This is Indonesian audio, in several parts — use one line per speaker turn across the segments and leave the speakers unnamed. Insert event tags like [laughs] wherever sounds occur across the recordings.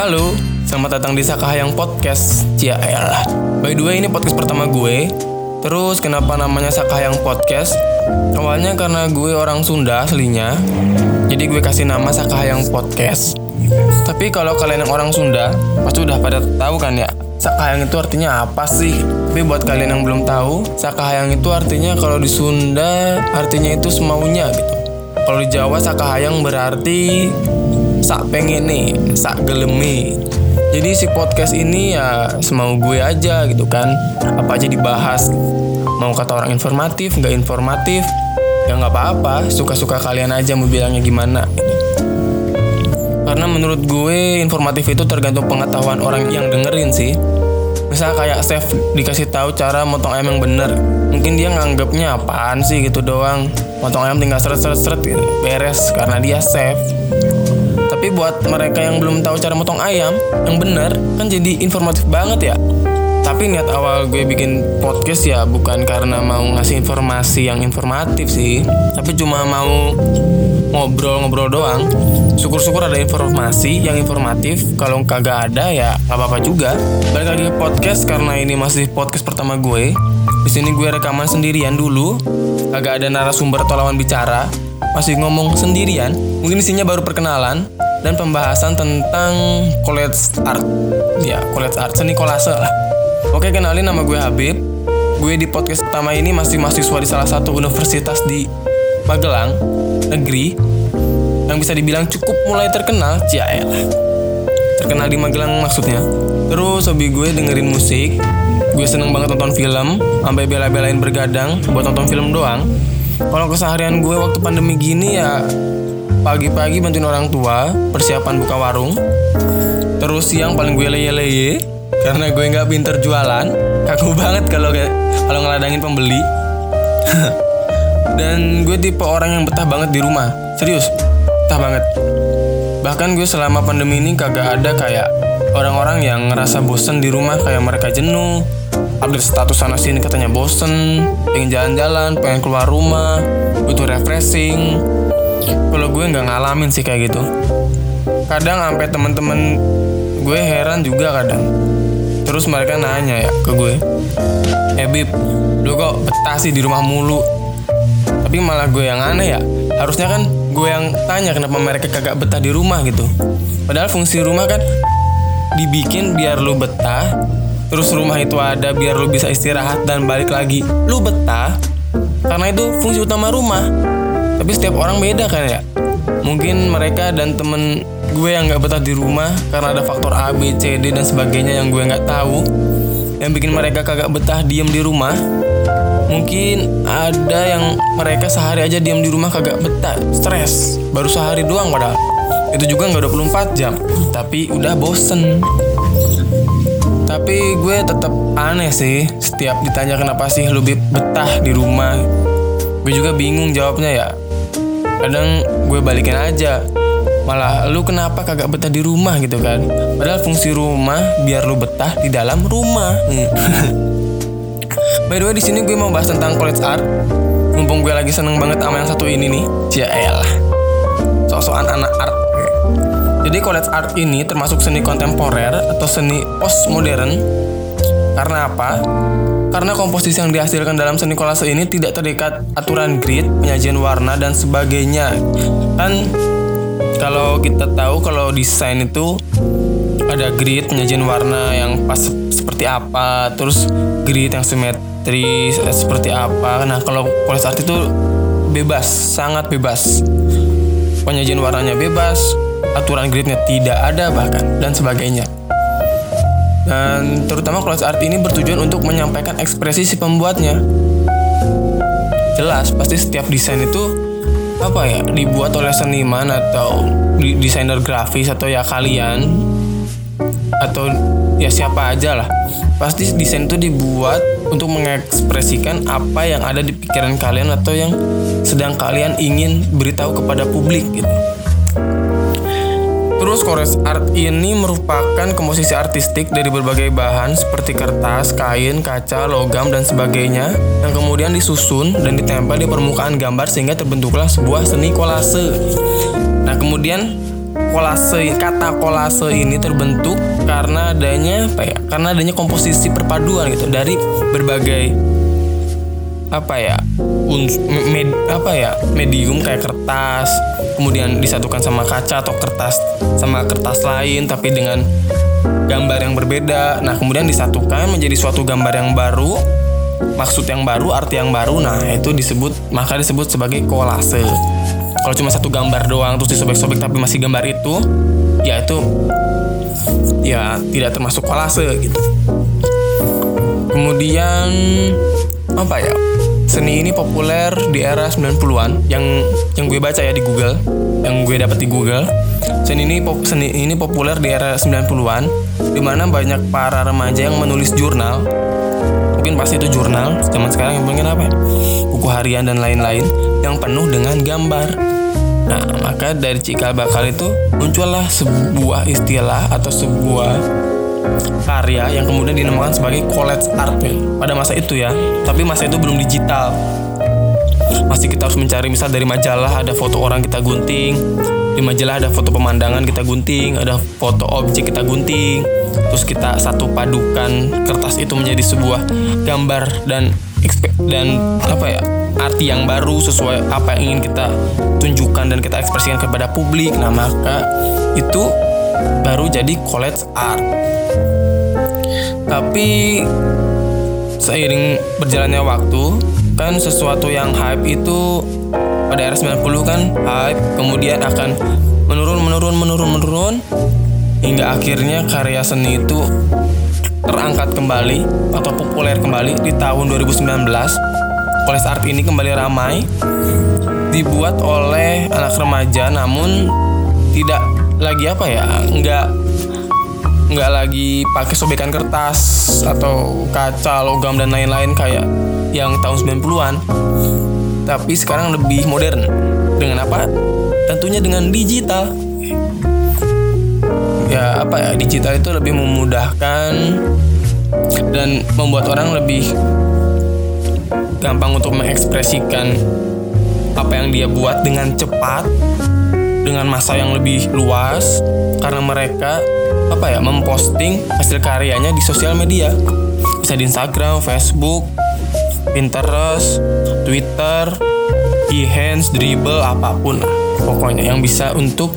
halo, selamat datang di Sakahayang Podcast Cia elah By the way ini podcast pertama gue. Terus kenapa namanya Sakahayang Podcast? Awalnya karena gue orang Sunda aslinya. Jadi gue kasih nama Sakahayang Podcast. Tapi kalau kalian yang orang Sunda Pasti udah pada tahu kan ya Sakahayang itu artinya apa sih? Tapi buat kalian yang belum tahu Sakahayang itu artinya kalau di Sunda Artinya itu semaunya gitu. Kalau di Jawa Sakahayang berarti sak pengen nih, sak gelemi. Jadi si podcast ini ya semau gue aja gitu kan. Apa aja dibahas. Mau kata orang informatif, nggak informatif, ya nggak apa-apa. Suka-suka kalian aja mau bilangnya gimana. Karena menurut gue informatif itu tergantung pengetahuan orang yang dengerin sih. Misal kayak chef dikasih tahu cara motong ayam yang bener Mungkin dia nganggapnya apaan sih gitu doang Motong ayam tinggal seret-seret-seret gitu. beres karena dia chef tapi buat mereka yang belum tahu cara motong ayam yang benar kan jadi informatif banget ya. Tapi niat awal gue bikin podcast ya bukan karena mau ngasih informasi yang informatif sih, tapi cuma mau ngobrol-ngobrol doang. Syukur-syukur ada informasi yang informatif. Kalau kagak ada ya nggak apa-apa juga. Balik lagi ke podcast karena ini masih podcast pertama gue. Di sini gue rekaman sendirian dulu, kagak ada narasumber atau lawan bicara. Masih ngomong sendirian, mungkin isinya baru perkenalan, dan pembahasan tentang college art. Ya, college art, seni kolase lah. Oke, kenalin nama gue Habib. Gue di podcast pertama ini masih mahasiswa di salah satu universitas di Magelang, negeri, yang bisa dibilang cukup mulai terkenal, lah. Terkenal di Magelang maksudnya. Terus hobi gue dengerin musik, gue seneng banget nonton film, sampai bela-belain bergadang buat nonton film doang. Kalau keseharian gue waktu pandemi gini ya Pagi-pagi bantuin orang tua persiapan buka warung. Terus siang paling gue leye-leye karena gue nggak pinter jualan. Kaku [laughs] banget kalau kalau ngeladangin pembeli. [laughs] Dan gue tipe orang yang betah banget di rumah. Serius, betah banget. Bahkan gue selama pandemi ini kagak ada kayak orang-orang yang ngerasa bosen di rumah kayak mereka jenuh, update status sana sini katanya bosen, pengen jalan-jalan, pengen keluar rumah, butuh refreshing, kalau gue nggak ngalamin sih kayak gitu. Kadang sampai temen-temen gue heran juga kadang. Terus mereka nanya ya ke gue eh Bib lu kok betah sih di rumah mulu? Tapi malah gue yang aneh ya. Harusnya kan gue yang tanya kenapa mereka kagak betah di rumah gitu. Padahal fungsi rumah kan dibikin biar lu betah terus rumah itu ada biar lu bisa istirahat dan balik lagi. Lu betah karena itu fungsi utama rumah. Tapi setiap orang beda kan ya? Mungkin mereka dan temen gue yang nggak betah di rumah karena ada faktor A, B, C, D dan sebagainya yang gue nggak tahu. Yang bikin mereka kagak betah diem di rumah. Mungkin ada yang mereka sehari aja diem di rumah kagak betah. Stres. Baru sehari doang padahal. Itu juga nggak 24 jam. Tapi udah bosen tapi gue tetap aneh sih setiap ditanya kenapa sih lebih betah di rumah gue juga bingung jawabnya ya. Kadang gue balikin aja malah lu kenapa kagak betah di rumah gitu kan? Padahal fungsi rumah biar lu betah di dalam rumah. [laughs] By the way di sini gue mau bahas tentang college art. Mumpung gue lagi seneng banget sama yang satu ini nih ya elah sosokan anak art jadi college art ini termasuk seni kontemporer atau seni postmodern karena apa karena komposisi yang dihasilkan dalam seni kolase ini tidak terikat aturan grid, penyajian warna dan sebagainya. Kan kalau kita tahu kalau desain itu ada grid, penyajian warna yang pas seperti apa, terus grid yang simetris eh, seperti apa. Nah, kalau polis art itu bebas, sangat bebas. Penyajian warnanya bebas, aturan gridnya tidak ada bahkan dan sebagainya. Dan terutama collage art ini bertujuan untuk menyampaikan ekspresi si pembuatnya. Jelas, pasti setiap desain itu apa ya dibuat oleh seniman atau desainer grafis atau ya kalian atau ya siapa aja lah. Pasti desain itu dibuat untuk mengekspresikan apa yang ada di pikiran kalian atau yang sedang kalian ingin beritahu kepada publik gitu. Terus kores art ini merupakan komposisi artistik dari berbagai bahan seperti kertas, kain, kaca, logam, dan sebagainya yang kemudian disusun dan ditempel di permukaan gambar sehingga terbentuklah sebuah seni kolase. Nah kemudian kolase kata kolase ini terbentuk karena adanya apa ya karena adanya komposisi perpaduan gitu dari berbagai apa ya uns, med, apa ya medium kayak kertas kemudian disatukan sama kaca atau kertas sama kertas lain tapi dengan gambar yang berbeda. Nah kemudian disatukan menjadi suatu gambar yang baru maksud yang baru arti yang baru. Nah itu disebut maka disebut sebagai kolase. Kalau cuma satu gambar doang terus disobek-sobek tapi masih gambar itu ya itu ya tidak termasuk kolase gitu. Kemudian apa ya seni ini populer di era 90-an yang yang gue baca ya di Google yang gue dapat di Google. Seni ini pop, seni ini populer di era 90-an di mana banyak para remaja yang menulis jurnal. Mungkin pasti itu jurnal zaman sekarang yang mungkin apa ya? Buku harian dan lain-lain yang penuh dengan gambar. Nah maka dari cikal bakal itu muncullah sebuah istilah atau sebuah karya yang kemudian dinamakan sebagai college art ya. pada masa itu ya tapi masa itu belum digital. Masih kita harus mencari misal dari majalah ada foto orang kita gunting di majalah ada foto pemandangan kita gunting ada foto objek kita gunting. Terus kita satu padukan kertas itu menjadi sebuah gambar dan dan apa ya arti yang baru sesuai apa yang ingin kita tunjukkan dan kita ekspresikan kepada publik. Nah maka itu baru jadi college art. Tapi seiring berjalannya waktu kan sesuatu yang hype itu pada era 90 kan hype kemudian akan menurun menurun menurun menurun hingga akhirnya karya seni itu terangkat kembali atau populer kembali di tahun 2019 College art ini kembali ramai dibuat oleh anak remaja namun tidak lagi apa ya? Nggak nggak lagi pakai sobekan kertas atau kaca logam dan lain-lain kayak yang tahun 90-an tapi sekarang lebih modern. Dengan apa? Tentunya dengan digital. Ya apa ya? Digital itu lebih memudahkan dan membuat orang lebih gampang untuk mengekspresikan apa yang dia buat dengan cepat dengan masa yang lebih luas karena mereka apa ya memposting hasil karyanya di sosial media bisa di Instagram, Facebook, Pinterest, Twitter, Behance, Dribble apa pun lah pokoknya yang bisa untuk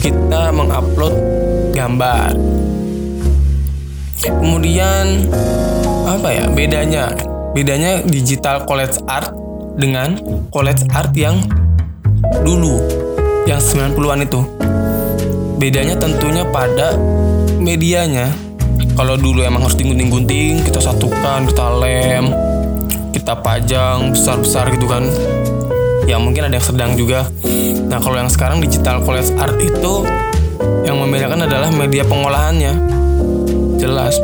kita mengupload gambar. Kemudian apa ya bedanya? Bedanya digital college art dengan college art yang dulu yang 90-an itu. Bedanya tentunya pada medianya. Kalau dulu emang harus digunting-gunting kita satukan kita lem kita pajang besar-besar gitu kan. Ya mungkin ada yang sedang juga. Nah kalau yang sekarang digital college art itu yang membedakan adalah media pengolahannya. Jelas.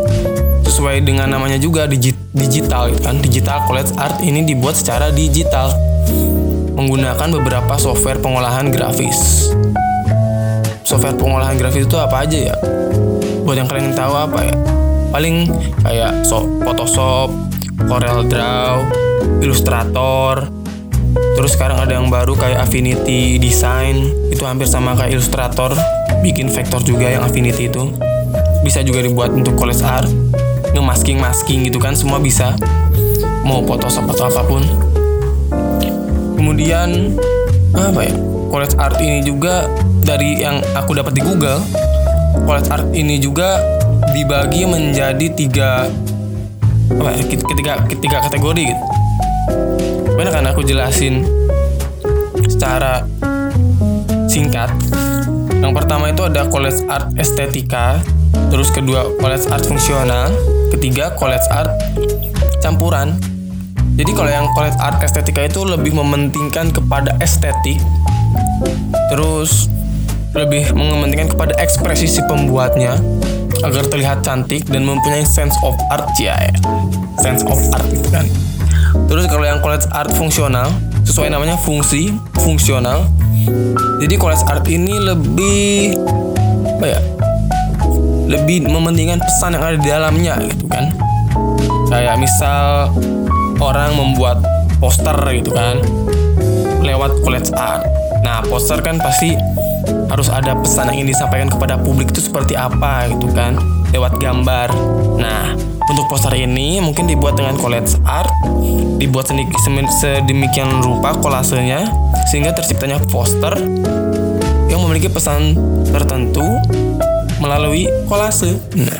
Sesuai dengan namanya juga digital gitu kan. Digital college art ini dibuat secara digital menggunakan beberapa software pengolahan grafis. Software pengolahan grafis itu apa aja ya? Buat yang kalian tahu apa ya? Paling kayak so Photoshop Corel Draw Illustrator. Terus sekarang ada yang baru kayak Affinity Design. Itu hampir sama kayak Illustrator. Bikin vektor juga yang Affinity itu. Bisa juga dibuat untuk college art ngemasking masking gitu kan. Semua bisa. Mau Photoshop atau apa pun kemudian apa ya college art ini juga dari yang aku dapat di Google, college art ini juga dibagi menjadi tiga apa ya, ketiga ketiga kategori gitu. Mana kan aku jelasin secara singkat. Yang pertama itu ada college art estetika, terus kedua college art fungsional, ketiga college art campuran. Jadi kalau yang college art estetika itu lebih mementingkan kepada estetik, terus lebih mementingkan kepada ekspresi si pembuatnya agar terlihat cantik dan mempunyai sense of art ya, ya. sense of art gitu kan. Terus kalau yang college art fungsional sesuai namanya fungsi fungsional. Jadi college art ini lebih apa ya lebih mementingkan pesan yang ada di dalamnya gitu kan. Kayak misal orang membuat poster gitu kan lewat college art Nah, poster kan pasti harus ada pesan yang ingin disampaikan kepada publik itu seperti apa gitu kan lewat gambar. Nah, untuk poster ini mungkin dibuat dengan collage art, dibuat sedemikian rupa kolasenya sehingga terciptanya poster yang memiliki pesan tertentu melalui kolase. Nah.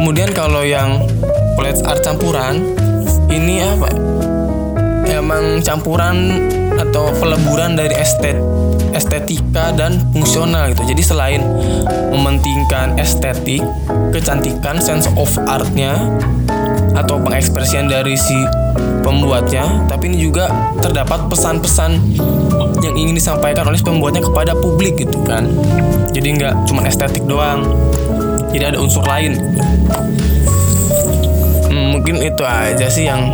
Kemudian kalau yang collage art campuran ini apa? Emang campuran atau peleburan dari estet estetika dan fungsional gitu. Jadi selain mementingkan estetik, kecantikan, sense of artnya atau pengekspresian dari si pembuatnya, tapi ini juga terdapat pesan-pesan yang ingin disampaikan oleh pembuatnya kepada publik gitu kan. Jadi nggak cuma estetik doang, jadi ada unsur lain. Hmm, mungkin itu aja sih yang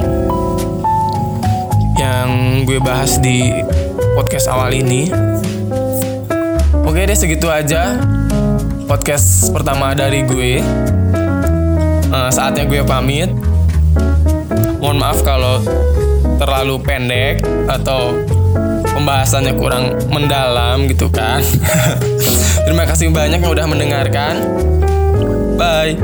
yang gue bahas di podcast awal ini. Oke deh segitu aja podcast pertama dari gue. Uh, saatnya gue pamit. Mohon maaf kalau terlalu pendek atau pembahasannya kurang mendalam gitu kan. [laughs] Terima kasih banyak yang udah mendengarkan. Bye.